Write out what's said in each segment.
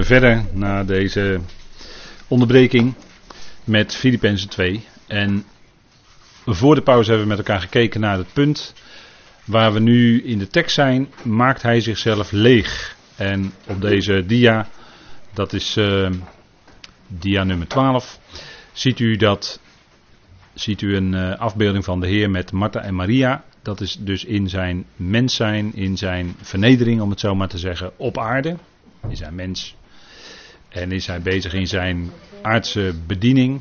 verder na deze onderbreking met Filippenzen 2. En voor de pauze hebben we met elkaar gekeken naar het punt waar we nu in de tekst zijn. Maakt hij zichzelf leeg? En op deze dia, dat is uh, dia nummer 12, ziet u dat. Ziet u een uh, afbeelding van de Heer met Martha en Maria. Dat is dus in zijn mens zijn, in zijn vernedering, om het zo maar te zeggen, op aarde. In zijn mens en is hij bezig in zijn aardse bediening.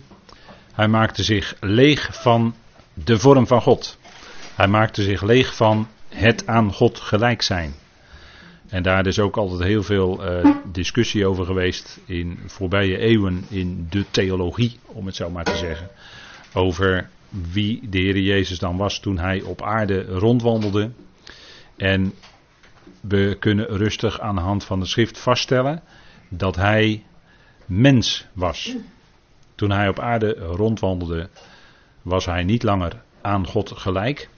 Hij maakte zich leeg van de vorm van God. Hij maakte zich leeg van het aan God gelijk zijn. En daar is ook altijd heel veel uh, discussie over geweest in voorbije eeuwen in de theologie, om het zo maar te zeggen. Over wie de Heer Jezus dan was toen hij op aarde rondwandelde. En we kunnen rustig aan de hand van de schrift vaststellen dat hij mens was. Toen hij op aarde rondwandelde, was hij niet langer aan God gelijk.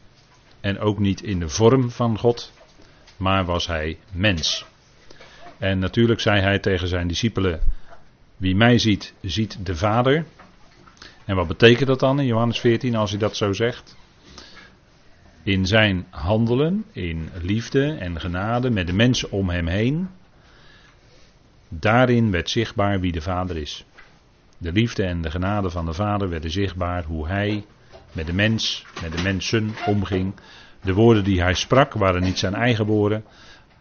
En ook niet in de vorm van God, maar was hij mens. En natuurlijk zei hij tegen zijn discipelen: Wie mij ziet, ziet de Vader. En wat betekent dat dan in Johannes 14 als hij dat zo zegt? In zijn handelen, in liefde en genade met de mensen om hem heen, Daarin werd zichtbaar wie de Vader is. De liefde en de genade van de Vader werden zichtbaar hoe hij met de mens, met de mensen omging. De woorden die hij sprak waren niet zijn eigen woorden,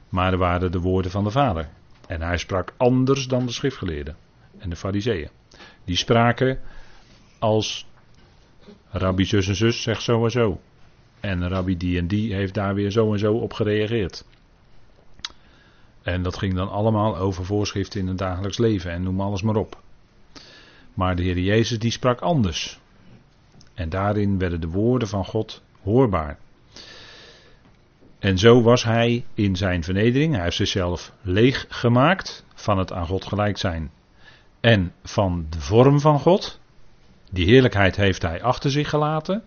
maar waren de woorden van de Vader. En hij sprak anders dan de schriftgeleerden en de fariseeën. Die spraken als rabbi zus en zus zegt zo en zo. En rabbi die en die heeft daar weer zo en zo op gereageerd. En dat ging dan allemaal over voorschriften in het dagelijks leven en noem alles maar op. Maar de Heer Jezus die sprak anders. En daarin werden de woorden van God hoorbaar. En zo was hij in zijn vernedering. Hij heeft zichzelf leeg gemaakt van het aan God gelijk zijn. En van de vorm van God. Die heerlijkheid heeft hij achter zich gelaten.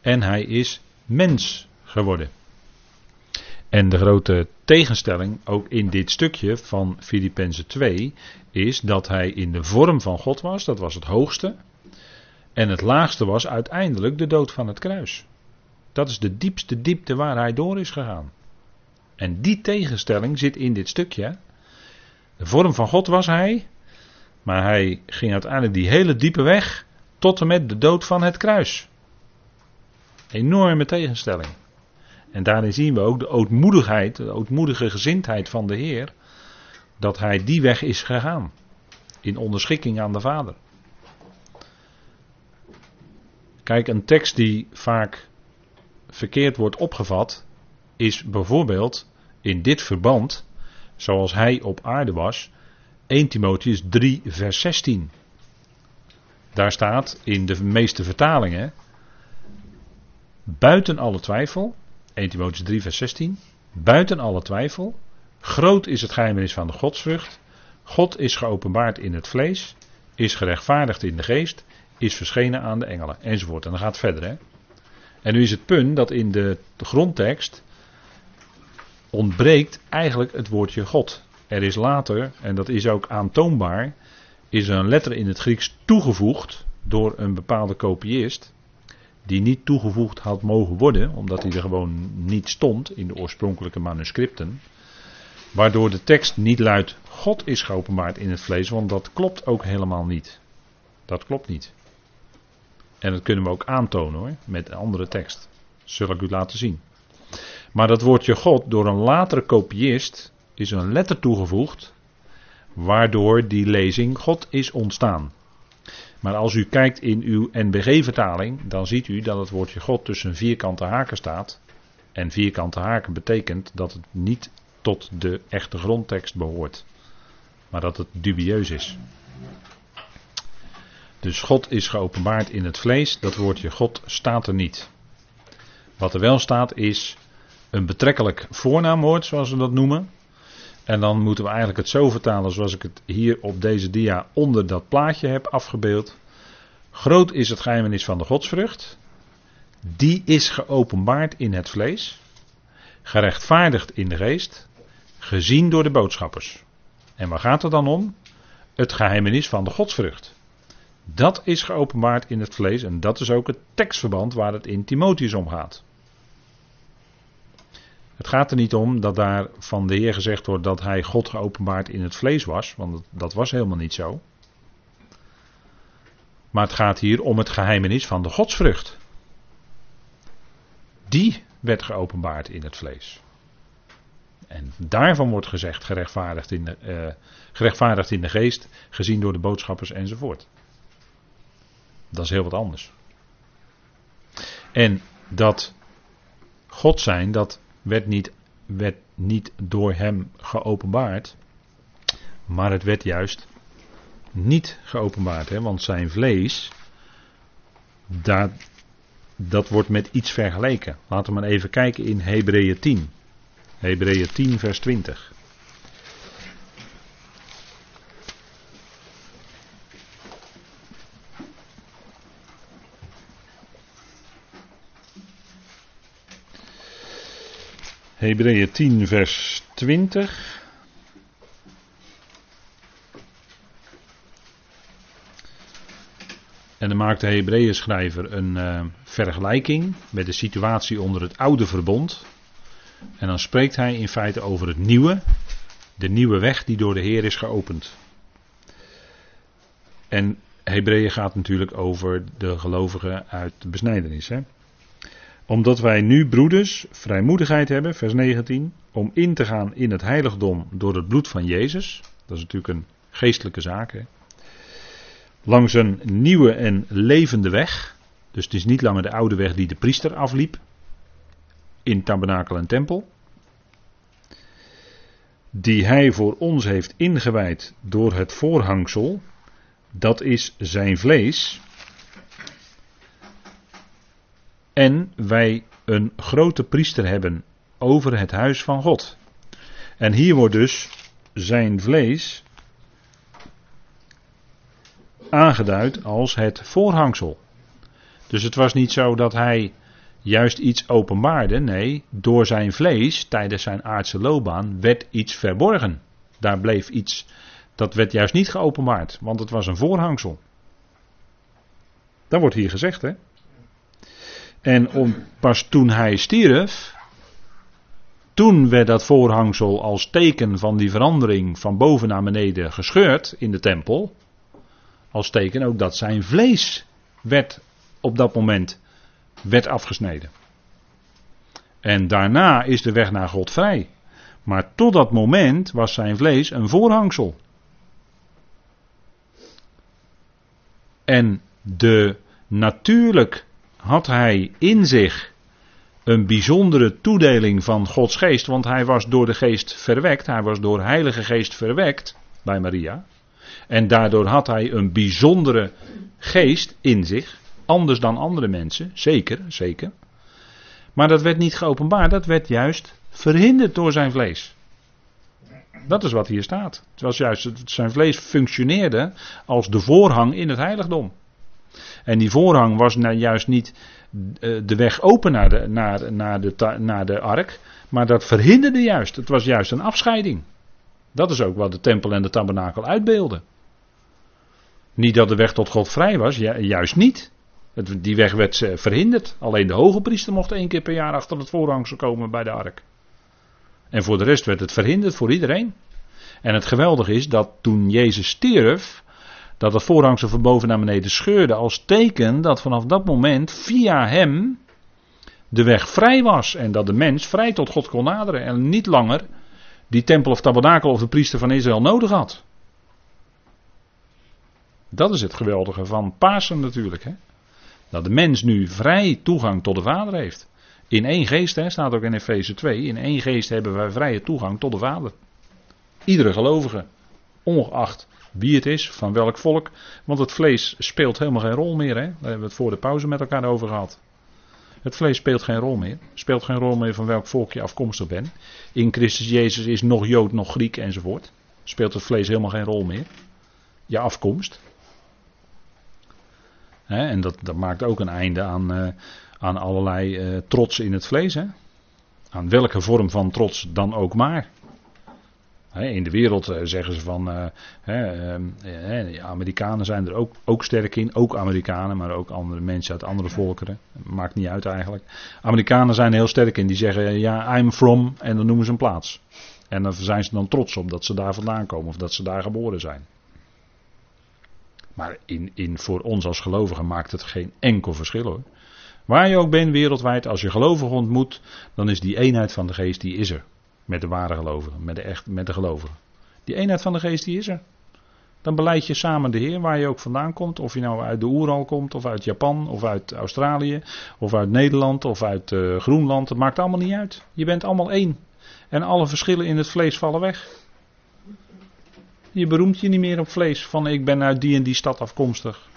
En hij is mens geworden. En de grote tegenstelling, ook in dit stukje van Filippenzen 2, is dat hij in de vorm van God was, dat was het hoogste. En het laagste was uiteindelijk de dood van het kruis. Dat is de diepste diepte waar hij door is gegaan. En die tegenstelling zit in dit stukje. De vorm van God was hij, maar hij ging uiteindelijk die hele diepe weg tot en met de dood van het kruis. Enorme tegenstelling. En daarin zien we ook de ootmoedigheid, de ootmoedige gezindheid van de Heer, dat hij die weg is gegaan. In onderschikking aan de Vader. Kijk, een tekst die vaak verkeerd wordt opgevat, is bijvoorbeeld in dit verband, zoals hij op aarde was, 1 Timotheus 3, vers 16. Daar staat in de meeste vertalingen, buiten alle twijfel, 1 Timotheus 3, vers 16. Buiten alle twijfel. Groot is het geheimnis van de godsvrucht. God is geopenbaard in het vlees. Is gerechtvaardigd in de geest. Is verschenen aan de engelen. Enzovoort. En dan gaat het verder. Hè? En nu is het punt dat in de, grondtekst. ontbreekt eigenlijk het woordje God. Er is later, en dat is ook aantoonbaar. is een letter in het Grieks toegevoegd. door een bepaalde kopiist die niet toegevoegd had mogen worden, omdat hij er gewoon niet stond in de oorspronkelijke manuscripten. Waardoor de tekst niet luidt: God is geopenbaard in het vlees, want dat klopt ook helemaal niet. Dat klopt niet. En dat kunnen we ook aantonen hoor, met een andere tekst. Zul ik u laten zien. Maar dat woordje God door een latere kopiist is een letter toegevoegd, waardoor die lezing God is ontstaan. Maar als u kijkt in uw NBG-vertaling, dan ziet u dat het woordje God tussen vierkante haken staat. En vierkante haken betekent dat het niet tot de echte grondtekst behoort, maar dat het dubieus is. Dus God is geopenbaard in het vlees, dat woordje God staat er niet. Wat er wel staat is een betrekkelijk voornaamwoord, zoals we dat noemen. En dan moeten we eigenlijk het zo vertalen zoals ik het hier op deze dia onder dat plaatje heb afgebeeld. Groot is het geheimnis van de godsvrucht. Die is geopenbaard in het vlees. Gerechtvaardigd in de geest. Gezien door de boodschappers. En waar gaat het dan om? Het geheimenis van de godsvrucht. Dat is geopenbaard in het vlees en dat is ook het tekstverband waar het in Timotheus om gaat. Het gaat er niet om dat daar van de Heer gezegd wordt dat hij God geopenbaard in het vlees was, want dat was helemaal niet zo. Maar het gaat hier om het geheimenis van de godsvrucht. Die werd geopenbaard in het vlees. En daarvan wordt gezegd gerechtvaardigd in de, uh, gerechtvaardigd in de geest, gezien door de boodschappers enzovoort. Dat is heel wat anders. En dat God zijn, dat werd niet, werd niet door hem geopenbaard, maar het werd juist niet geopenbaard. Hè? Want zijn vlees, dat, dat wordt met iets vergeleken. Laten we maar even kijken in Hebreeën 10. Hebreeën 10, vers 20. Hebreeën 10, vers 20. En dan maakt de Hebreeën schrijver een uh, vergelijking met de situatie onder het oude verbond. En dan spreekt hij in feite over het nieuwe, de nieuwe weg die door de Heer is geopend. En Hebreeën gaat natuurlijk over de gelovigen uit de besnijdenis. Hè? Omdat wij nu, broeders, vrijmoedigheid hebben, vers 19, om in te gaan in het heiligdom door het bloed van Jezus. Dat is natuurlijk een geestelijke zaak. Langs een nieuwe en levende weg. Dus het is niet langer de oude weg die de priester afliep. In tabernakel en tempel. Die hij voor ons heeft ingewijd door het voorhangsel. Dat is zijn vlees. En wij een grote priester hebben over het huis van God. En hier wordt dus zijn vlees aangeduid als het voorhangsel. Dus het was niet zo dat hij juist iets openbaarde. Nee, door zijn vlees tijdens zijn aardse loopbaan werd iets verborgen. Daar bleef iets. Dat werd juist niet geopenbaard, want het was een voorhangsel. Dat wordt hier gezegd, hè? En om, pas toen hij stierf, toen werd dat voorhangsel als teken van die verandering van boven naar beneden gescheurd in de tempel. Als teken ook dat zijn vlees werd op dat moment werd afgesneden. En daarna is de weg naar God vrij. Maar tot dat moment was zijn vlees een voorhangsel. En de natuurlijk had hij in zich een bijzondere toedeling van Gods geest, want hij was door de geest verwekt, hij was door Heilige Geest verwekt bij Maria. En daardoor had hij een bijzondere geest in zich, anders dan andere mensen, zeker, zeker. Maar dat werd niet geopenbaard, dat werd juist verhinderd door zijn vlees. Dat is wat hier staat. Het was juist, zijn vlees functioneerde als de voorhang in het heiligdom. En die voorhang was nou juist niet eh, de weg open naar de, naar, naar, de, naar de ark, maar dat verhinderde juist. Het was juist een afscheiding. Dat is ook wat de tempel en de tabernakel uitbeelden. Niet dat de weg tot God vrij was, juist niet. Die weg werd eh, verhinderd. Alleen de hoge priester mocht één keer per jaar achter het voorhangsel komen bij de ark. En voor de rest werd het verhinderd voor iedereen. En het geweldige is dat toen Jezus stierf, dat het voorhangsel van boven naar beneden scheurde als teken dat vanaf dat moment via hem de weg vrij was en dat de mens vrij tot God kon naderen en niet langer die tempel of tabernakel of de priester van Israël nodig had. Dat is het geweldige van Pasen natuurlijk. Hè? Dat de mens nu vrij toegang tot de Vader heeft. In één geest, hè, staat ook in Efeze 2, in één geest hebben wij vrije toegang tot de Vader. Iedere gelovige, ongeacht wie het is, van welk volk. Want het vlees speelt helemaal geen rol meer. Hè? Daar hebben we het voor de pauze met elkaar over gehad. Het vlees speelt geen rol meer. Speelt geen rol meer van welk volk je afkomstig bent. In Christus Jezus is nog Jood, nog Griek enzovoort. Speelt het vlees helemaal geen rol meer. Je afkomst. en dat, dat, maakt ook een einde aan, uh, aan allerlei uh, trots in het vlees. Hè? Aan welke vorm van trots dan ook maar. In de wereld eh, zeggen ze van, uh, hè, Amerikanen zijn er ook, ook sterk in, ook Amerikanen, maar ook andere mensen uit andere volkeren. Maakt niet uit eigenlijk. Amerikanen zijn er heel sterk in, die zeggen ja, I'm from, en dan noemen ze een plaats. En dan zijn ze dan trots op dat ze daar vandaan komen of dat ze daar geboren zijn. Maar in, in, voor ons als gelovigen maakt het geen enkel verschil hoor. Waar je ook bent wereldwijd, als je gelovigen ontmoet, dan is die eenheid van de geest, die is er. Met de ware gelovigen, met de, echt, met de gelovigen. Die eenheid van de geest, die is er. Dan beleid je samen de Heer, waar je ook vandaan komt. Of je nou uit de Oeral komt, of uit Japan, of uit Australië, of uit Nederland, of uit uh, Groenland. Het maakt allemaal niet uit. Je bent allemaal één. En alle verschillen in het vlees vallen weg. Je beroemt je niet meer op vlees van ik ben uit die en die stad afkomstig.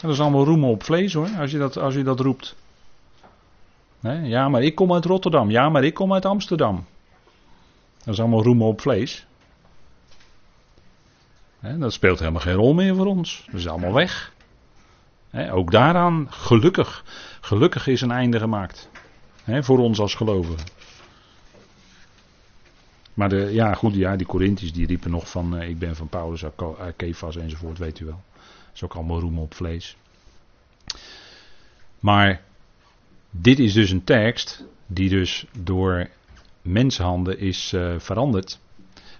Dat is allemaal roemen op vlees hoor, als je dat, als je dat roept. Ja, maar ik kom uit Rotterdam. Ja, maar ik kom uit Amsterdam. Dat is allemaal roemen op vlees. dat speelt helemaal geen rol meer voor ons. Dat is allemaal weg. ook daaraan, gelukkig, gelukkig is een einde gemaakt. voor ons als gelovigen. Maar de, ja, goed, ja, die Corinthiërs die riepen nog van uh, ik ben van Paulus, Kefas enzovoort, weet u wel. Dat is ook allemaal roemen op vlees. Maar dit is dus een tekst die dus door mensenhanden is uh, veranderd.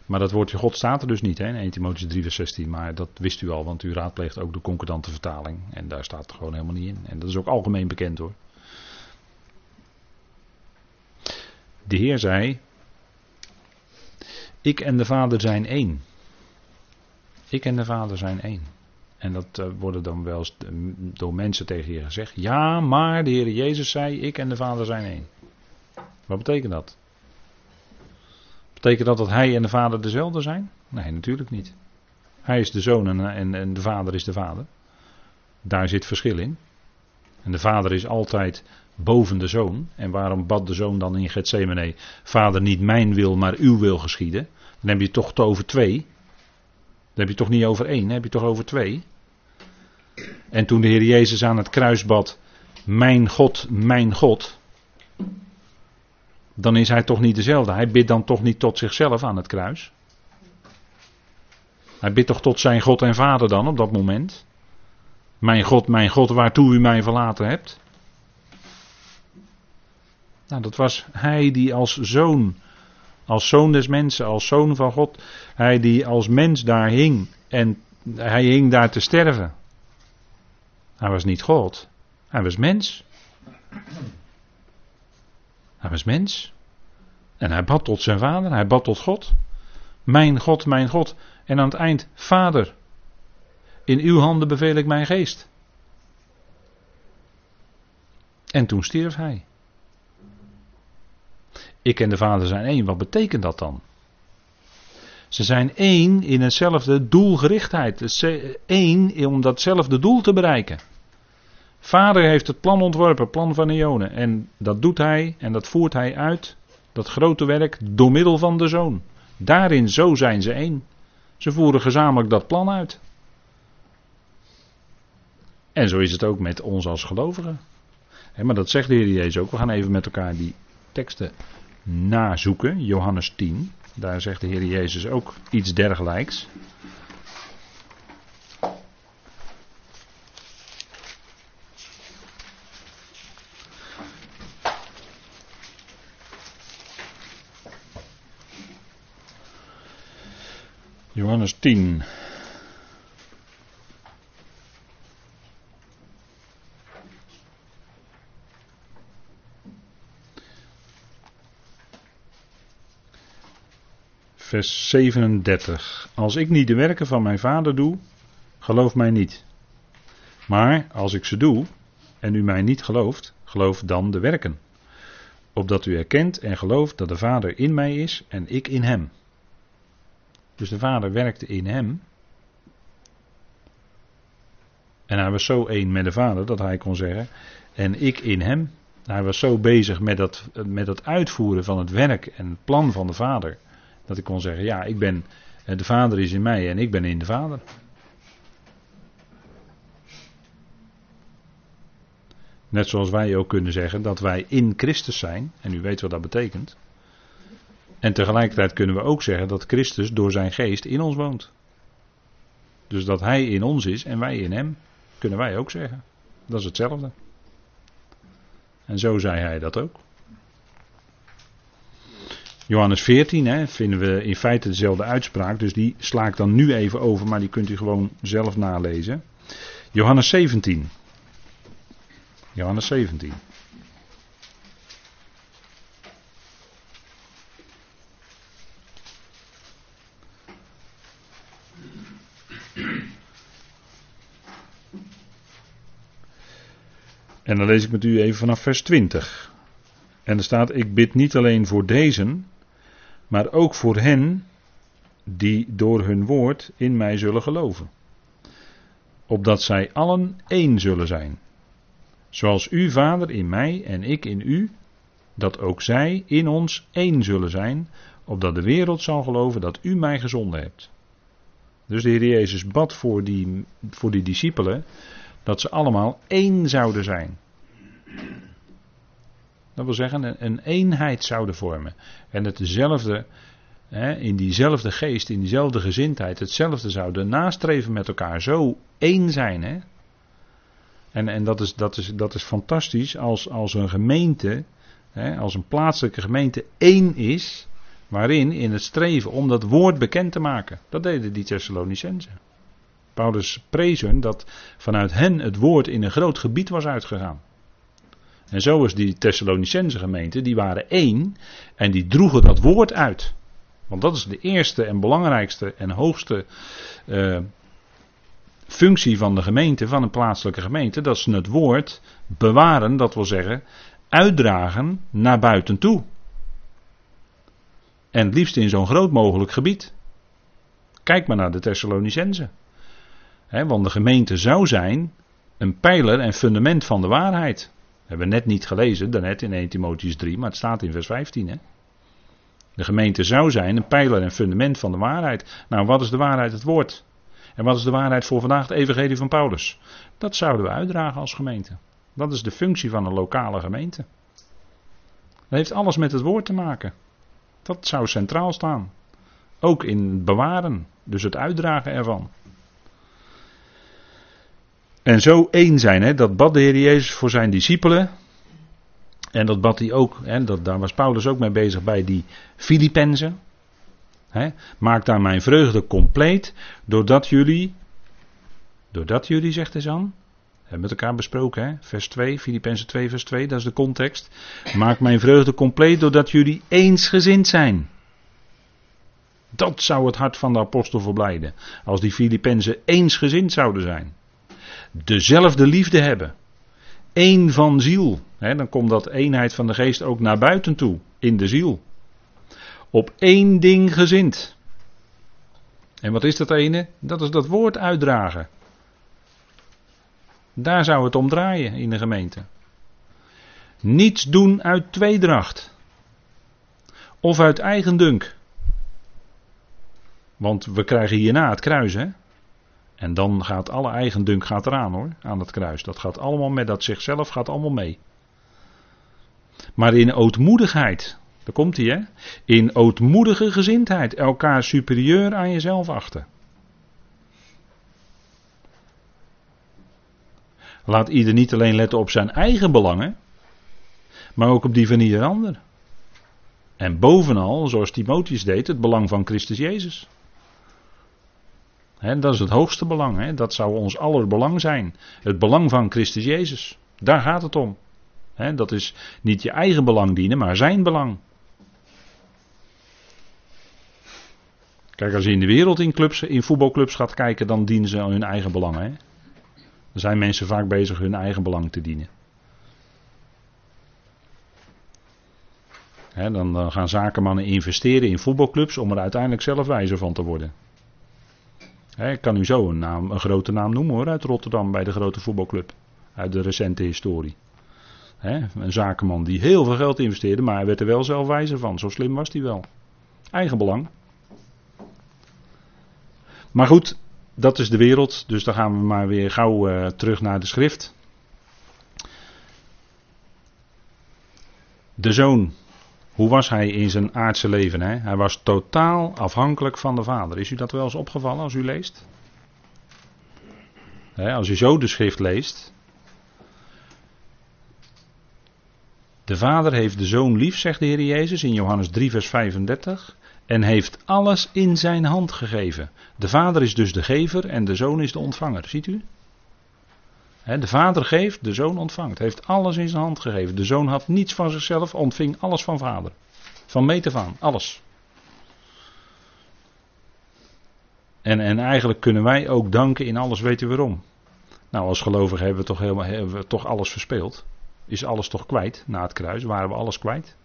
Maar dat woordje God staat er dus niet hè, in 1 Timotheüs 3 vers 16. Maar dat wist u al, want u raadpleegt ook de concordante vertaling. En daar staat het gewoon helemaal niet in. En dat is ook algemeen bekend hoor. De Heer zei, ik en de Vader zijn één. Ik en de Vader zijn één. En dat uh, worden dan wel eens door mensen tegen je gezegd. Ja, maar de Heer Jezus zei: Ik en de Vader zijn één. Wat betekent dat? Betekent dat dat Hij en de Vader dezelfde zijn? Nee, natuurlijk niet. Hij is de zoon en, en, en de Vader is de Vader. Daar zit verschil in. En de Vader is altijd boven de zoon. En waarom bad de zoon dan in Gethsemane: Vader, niet mijn wil, maar uw wil geschieden? Dan heb je het toch over twee. Dan heb je toch niet over één, heb je toch over twee. En toen de Heer Jezus aan het kruis bad: Mijn God, mijn God. Dan is hij toch niet dezelfde. Hij bidt dan toch niet tot zichzelf aan het kruis. Hij bidt toch tot zijn God en Vader dan op dat moment. Mijn God, mijn God, waartoe u mij verlaten hebt. Nou, dat was hij die als zoon, als zoon des mensen, als zoon van God, hij die als mens daar hing en hij hing daar te sterven. Hij was niet God, hij was mens. Hij was mens. En hij bad tot zijn vader, hij bad tot God. Mijn God, mijn God. En aan het eind, Vader, in uw handen beveel ik mijn geest. En toen stierf hij. Ik en de Vader zijn één. Wat betekent dat dan? Ze zijn één in hetzelfde doelgerichtheid. Eén om datzelfde doel te bereiken. Vader heeft het plan ontworpen, plan van Ionen. En dat doet hij en dat voert hij uit. Dat grote werk door middel van de zoon. Daarin, zo zijn ze één. Ze voeren gezamenlijk dat plan uit. En zo is het ook met ons als gelovigen. maar dat zegt de Heer Jezus ook. We gaan even met elkaar die teksten nazoeken. Johannes 10. Daar zegt de Heer Jezus ook iets dergelijks. Johannes 10. Vers 37. Als ik niet de werken van mijn vader doe, geloof mij niet. Maar als ik ze doe en u mij niet gelooft, geloof dan de werken. Opdat u erkent en gelooft dat de Vader in mij is en ik in hem. Dus de Vader werkte in hem. En hij was zo één met de Vader dat hij kon zeggen: En ik in hem. Hij was zo bezig met dat, met dat uitvoeren van het werk en het plan van de Vader dat ik kon zeggen, ja, ik ben, eh, de Vader is in mij en ik ben in de Vader. Net zoals wij ook kunnen zeggen dat wij in Christus zijn, en u weet wat dat betekent. En tegelijkertijd kunnen we ook zeggen dat Christus door zijn geest in ons woont. Dus dat hij in ons is en wij in hem, kunnen wij ook zeggen. Dat is hetzelfde. En zo zei hij dat ook. Johannes 14 hè, vinden we in feite dezelfde uitspraak, dus die sla ik dan nu even over, maar die kunt u gewoon zelf nalezen. Johannes 17. Johannes 17. En dan lees ik met u even vanaf vers 20. En er staat: Ik bid niet alleen voor deze, maar ook voor hen die door hun woord in mij zullen geloven. Opdat zij allen één zullen zijn. Zoals u, Vader, in mij en ik in u, dat ook zij in ons één zullen zijn, opdat de wereld zal geloven dat u mij gezonden hebt. Dus de Heer Jezus bad voor die, voor die discipelen dat ze allemaal één zouden zijn. Dat wil zeggen, een eenheid zouden vormen. En het dezelfde, in diezelfde geest, in diezelfde gezindheid, hetzelfde zouden nastreven met elkaar. Zo één zijn. Hè? En, en dat, is, dat, is, dat is fantastisch als, als een gemeente, als een plaatselijke gemeente één is. Waarin in het streven om dat woord bekend te maken. Dat deden die Thessalonicenzen. Paulus prees dat vanuit hen het woord in een groot gebied was uitgegaan. En zo was die Thessalonicense gemeente, die waren één en die droegen dat woord uit. Want dat is de eerste en belangrijkste en hoogste uh, functie van de gemeente, van een plaatselijke gemeente, dat ze het woord bewaren, dat wil zeggen uitdragen naar buiten toe. En het liefst in zo'n groot mogelijk gebied. Kijk maar naar de Thessalonicense. want de gemeente zou zijn een pijler en fundament van de waarheid hebben we net niet gelezen, daarnet in 1 Timotheus 3, maar het staat in vers 15. Hè? De gemeente zou zijn een pijler en fundament van de waarheid. Nou, wat is de waarheid? Het woord. En wat is de waarheid voor vandaag? Het evangelie van Paulus. Dat zouden we uitdragen als gemeente. Dat is de functie van een lokale gemeente. Dat heeft alles met het woord te maken. Dat zou centraal staan. Ook in bewaren, dus het uitdragen ervan. En zo één zijn, hè, dat bad de Heer Jezus voor zijn discipelen. En dat bad hij ook, hè, dat, daar was Paulus ook mee bezig bij die Filippenzen. Maak daar mijn vreugde compleet, doordat jullie, doordat jullie, zegt hij dan, hebben met elkaar besproken, hè? vers 2, Filippenzen 2, vers 2, dat is de context. Maak mijn vreugde compleet doordat jullie eensgezind zijn. Dat zou het hart van de apostel verblijden. Als die Filippenzen eensgezind zouden zijn dezelfde liefde hebben. Eén van ziel. dan komt dat eenheid van de geest ook naar buiten toe, in de ziel. Op één ding gezind. En wat is dat ene? Dat is dat woord uitdragen. Daar zou het om draaien in de gemeente. Niets doen uit tweedracht. Of uit eigendunk. Want we krijgen hierna het kruis, hè? En dan gaat alle eigendunk gaat eraan hoor, aan het kruis. Dat gaat allemaal met dat zichzelf gaat allemaal mee. Maar in ootmoedigheid, daar komt hij hè. In ootmoedige gezindheid, elkaar superieur aan jezelf achten. Laat ieder niet alleen letten op zijn eigen belangen, maar ook op die van ieder ander. En bovenal, zoals Timotheus deed, het belang van Christus Jezus dat is het hoogste belang. Dat zou ons aller belang zijn. Het belang van Christus Jezus. Daar gaat het om. dat is niet je eigen belang dienen, maar zijn belang. Kijk, als je in de wereld in, clubs, in voetbalclubs gaat kijken, dan dienen ze hun eigen belang. Hè? Er zijn mensen vaak bezig hun eigen belang te dienen. dan gaan zakenmannen investeren in voetbalclubs om er uiteindelijk zelf wijzer van te worden ik kan u zo een, naam, een grote naam noemen hoor, uit Rotterdam bij de grote voetbalclub. Uit de recente historie. een zakenman die heel veel geld investeerde, maar hij werd er wel zelf wijzer van. Zo slim was hij wel. Eigen belang. Maar goed, dat is de wereld. Dus dan gaan we maar weer gauw uh, terug naar de schrift. De zoon Hoe was hij in zijn aardse leven? Hè? Hij was totaal afhankelijk van de Vader. Is u dat wel eens opgevallen als u leest? Hè, als u zo de schrift leest. De Vader heeft de Zoon lief, zegt de Heer Jezus in Johannes 3, vers 35. En heeft alles in zijn hand gegeven. De Vader is dus de gever en de Zoon is de ontvanger. Ziet u? De Vader geeft, de Zoon ontvangt. Heeft alles in zijn hand gegeven. De Zoon had niets van zichzelf, ontving alles van Vader. Van meet af aan, alles. En, en eigenlijk kunnen wij ook danken in alles, weten waarom. Nou, als gelovigen hebben we toch, helemaal, hebben we toch alles verspeeld. Is alles toch kwijt na het kruis? Waren we alles kwijt?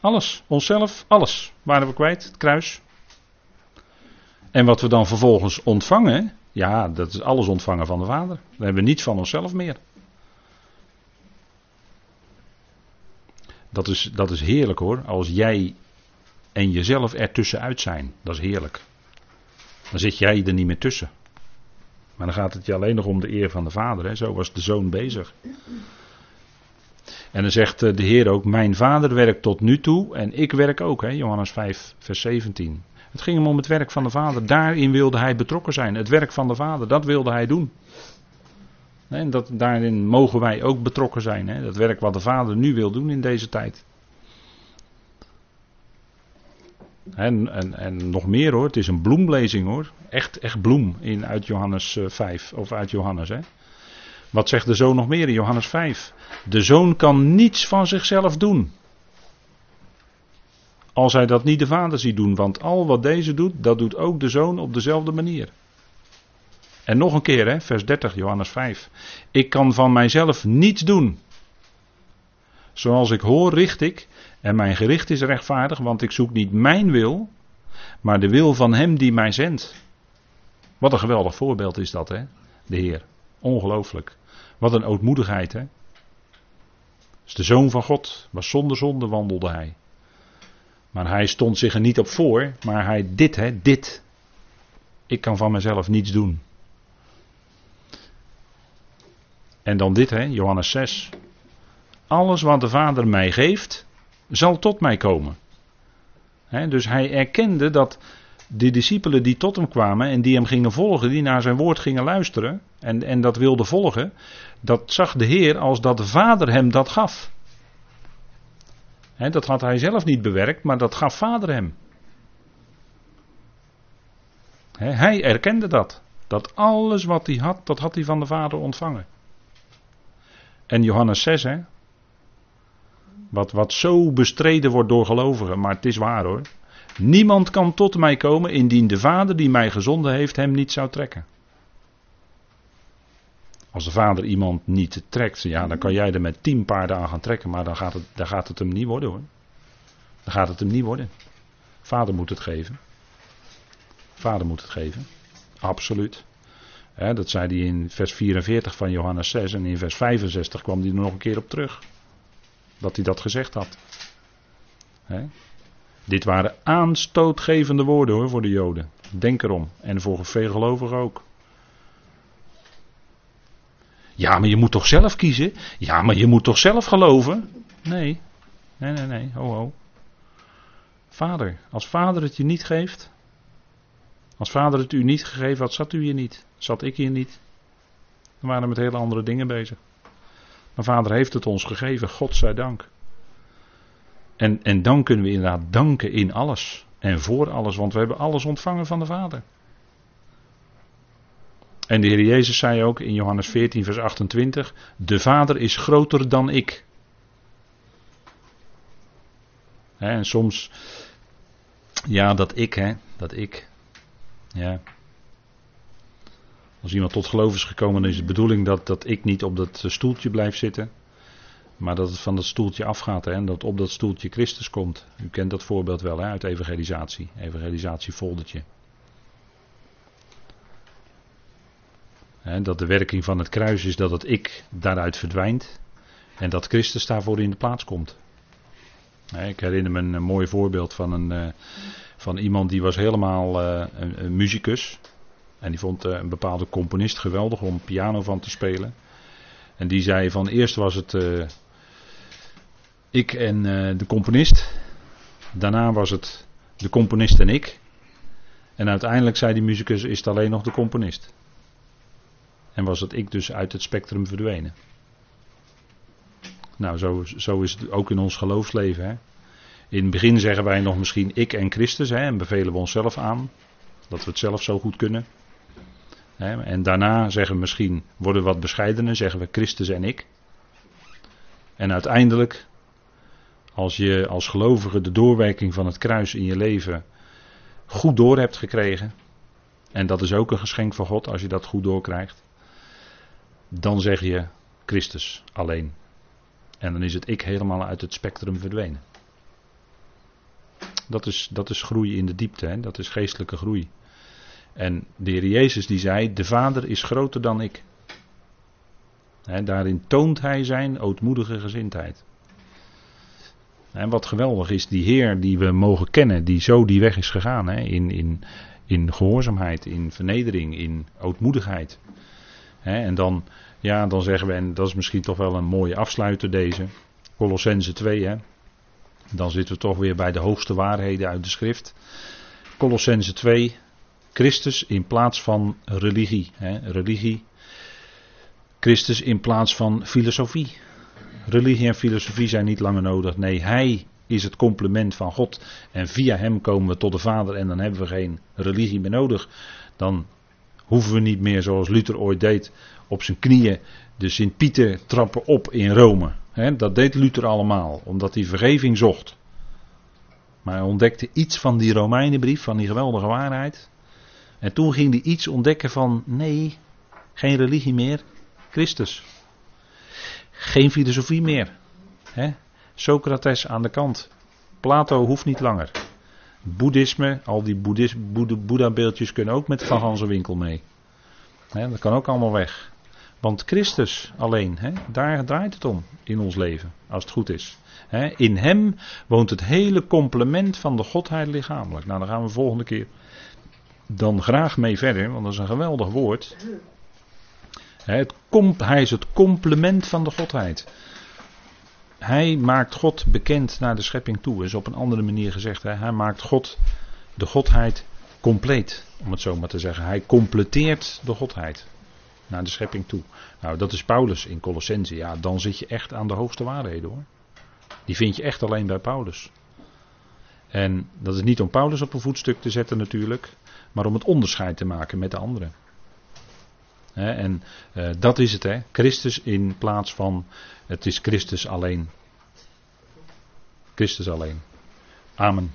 Alles, onszelf, alles waren we kwijt, het kruis. En wat we dan vervolgens ontvangen, ja, dat is alles ontvangen van de Vader. We hebben niets van onszelf meer. Dat is, dat is heerlijk hoor, als jij en jezelf ertussenuit zijn. Dat is heerlijk. Dan zit jij er niet meer tussen. Maar dan gaat het je alleen nog om de eer van de Vader. Hè? Zo was de zoon bezig. En dan zegt eh, de Heer ook: Mijn Vader werkt tot nu toe en ik werk ook. Hè? Johannes 5, vers 17. Het ging hem om het werk van de Vader. Daarin wilde hij betrokken zijn. Het werk van de Vader, dat wilde hij doen. En dat, daarin mogen wij ook betrokken zijn. Hè? Dat werk wat de Vader nu wil doen in deze tijd. En, en, en nog meer hoor, het is een bloemlezing hoor. Echt, echt bloem in, uit Johannes 5 eh, of uit Johannes. Hè? Wat zegt de zoon nog meer in Johannes 5? De zoon kan niets van zichzelf doen. Als hij dat niet de vader ziet doen, want al wat deze doet, dat doet ook de zoon op dezelfde manier. En nog een keer, hè, vers 30, Johannes 5. Ik kan van mijzelf niets doen. Zoals ik hoor, richt ik, en mijn gericht is rechtvaardig, want ik zoek niet mijn wil, maar de wil van hem die mij zendt. Wat een geweldig voorbeeld is dat, hè, de Heer. Ongelooflijk. Wat een ootmoedigheid, hè. Is de zoon van God, was zonder zonde wandelde hij. Maar hij stond zich er niet op voor, maar hij dit, hè, dit. Ik kan van mezelf niets doen. En dan dit, hè, Johannes 6. Alles wat de Vader mij geeft, zal tot mij komen. dus hij erkende dat de discipelen die tot hem kwamen en die hem gingen volgen, die naar zijn woord gingen luisteren en, en dat wilden volgen, dat zag de Heer als dat de Vader hem dat gaf. Dat had hij zelf niet bewerkt, maar dat gaf Vader hem. hij erkende dat. Dat alles wat hij had, dat had hij van de Vader ontvangen. En Johannes 6, hè, wat, wat zo bestreden wordt door gelovigen, maar het is waar hoor. Niemand kan tot mij komen indien de Vader die mij gezonden heeft hem niet zou trekken. Als de Vader iemand niet trekt, ja, dan kan jij er met tien paarden aan gaan trekken, maar dan gaat het, dan gaat het hem niet worden hoor. Dan gaat het hem niet worden. Vader moet het geven. Vader moet het geven. Absoluut. dat zei hij in vers 44 van Johannes 6 en in vers 65 kwam hij er nog een keer op terug dat hij dat gezegd had. Dit waren aanstootgevende woorden hoor voor de Joden. Denk erom. En voor veel gelovigen ook. Ja, maar je moet toch zelf kiezen? Ja, maar je moet toch zelf geloven? Nee, nee, nee, nee. Ho, ho. Vader, als vader het je niet geeft. Als vader het u niet gegeven had, zat u hier niet. Zat ik hier niet. Dan waren we met hele andere dingen bezig. Maar vader heeft het ons gegeven, God zij dank. En, en dan kunnen we inderdaad danken in alles. En voor alles, want we hebben alles ontvangen van de Vader. En de Heer Jezus zei ook in Johannes 14, vers 28: De Vader is groter dan ik. en soms, ja, dat ik, hè, dat ik. Ja. Als iemand tot geloof is gekomen, dan is de bedoeling dat, dat ik niet op dat stoeltje blijf zitten. Maar dat het van dat stoeltje afgaat en dat op dat stoeltje Christus komt. U kent dat voorbeeld wel hè, uit evangelisatie. Evangelisatiefoldertje. Hè, dat de werking van het kruis is dat het ik daaruit verdwijnt. En dat Christus daarvoor in de plaats komt. Ik herinner me een, mooi voorbeeld van, een, uh, van iemand die was helemaal uh, een, een muzikus. En die vond uh, een bepaalde componist geweldig om piano van te spelen. En die zei van eerst was het ik en eh, de componist. Daarna was het de componist en ik. En uiteindelijk zei die muzikus: is het alleen nog de componist. En was het ik dus uit het spectrum verdwenen. Nou, zo, zo is het ook in ons geloofsleven. Hè? In het begin zeggen wij nog misschien ik en Christus hè, en bevelen we onszelf aan. Dat we het zelf zo goed kunnen. Hè? En daarna zeggen we misschien, worden we wat bescheidener, zeggen we Christus en ik. En uiteindelijk, als je als gelovige de doorwerking van het kruis in je leven goed door hebt gekregen, en dat is ook een geschenk van God als je dat goed doorkrijgt, dan zeg je Christus alleen. En dan is het ik helemaal uit het spectrum verdwenen. Dat is, dat is groei in de diepte, hè? dat is geestelijke groei. En de Heer Jezus die zei, de Vader is groter dan ik. daarin toont hij zijn ootmoedige gezindheid. En wat geweldig is, die Heer die we mogen kennen, die zo die weg is gegaan, in, in, in gehoorzaamheid, in vernedering, in ootmoedigheid. En dan, ja, dan zeggen we, en dat is misschien toch wel een mooie afsluiter deze, Colossense 2, hè. Dan zitten we toch weer bij de hoogste waarheden uit de schrift. Colossense 2, Christus in plaats van religie. Religie. Christus in plaats van filosofie. Religie en filosofie zijn niet langer nodig. Nee, Hij is het complement van God. En via Hem komen we tot de Vader en dan hebben we geen religie meer nodig. Dan hoeven we niet meer zoals Luther ooit deed op zijn knieën de Sint-Pieter trappen op in Rome. dat deed Luther allemaal, omdat hij vergeving zocht. Maar hij ontdekte iets van die Romeinenbrief, van die geweldige waarheid. En toen ging hij iets ontdekken van, nee, geen religie meer, Christus. Geen filosofie meer. Socrates aan de kant. Plato hoeft niet langer. Boeddhisme, al die Boeddha-beeldjes kunnen ook met Van winkel mee. dat kan ook allemaal weg. Want Christus alleen, daar draait het om in ons leven, als het goed is. in Hem woont het hele complement van de Godheid lichamelijk. Nou, dan gaan we de volgende keer dan graag mee verder, want dat is een geweldig woord. Het hij is het complement van de Godheid. Hij maakt God bekend naar de schepping toe. Is op een andere manier gezegd. Hè. Hij maakt God, de Godheid, compleet. Om het zo maar te zeggen. Hij completeert de Godheid naar de schepping toe. Nou, dat is Paulus in Colossense. Ja, dan zit je echt aan de hoogste waarheden hoor. Die vind je echt alleen bij Paulus. En dat is niet om Paulus op een voetstuk te zetten natuurlijk maar om het onderscheid te maken met de anderen. En uh, dat is het, hè? Christus in plaats van het is Christus alleen. Christus alleen. Amen.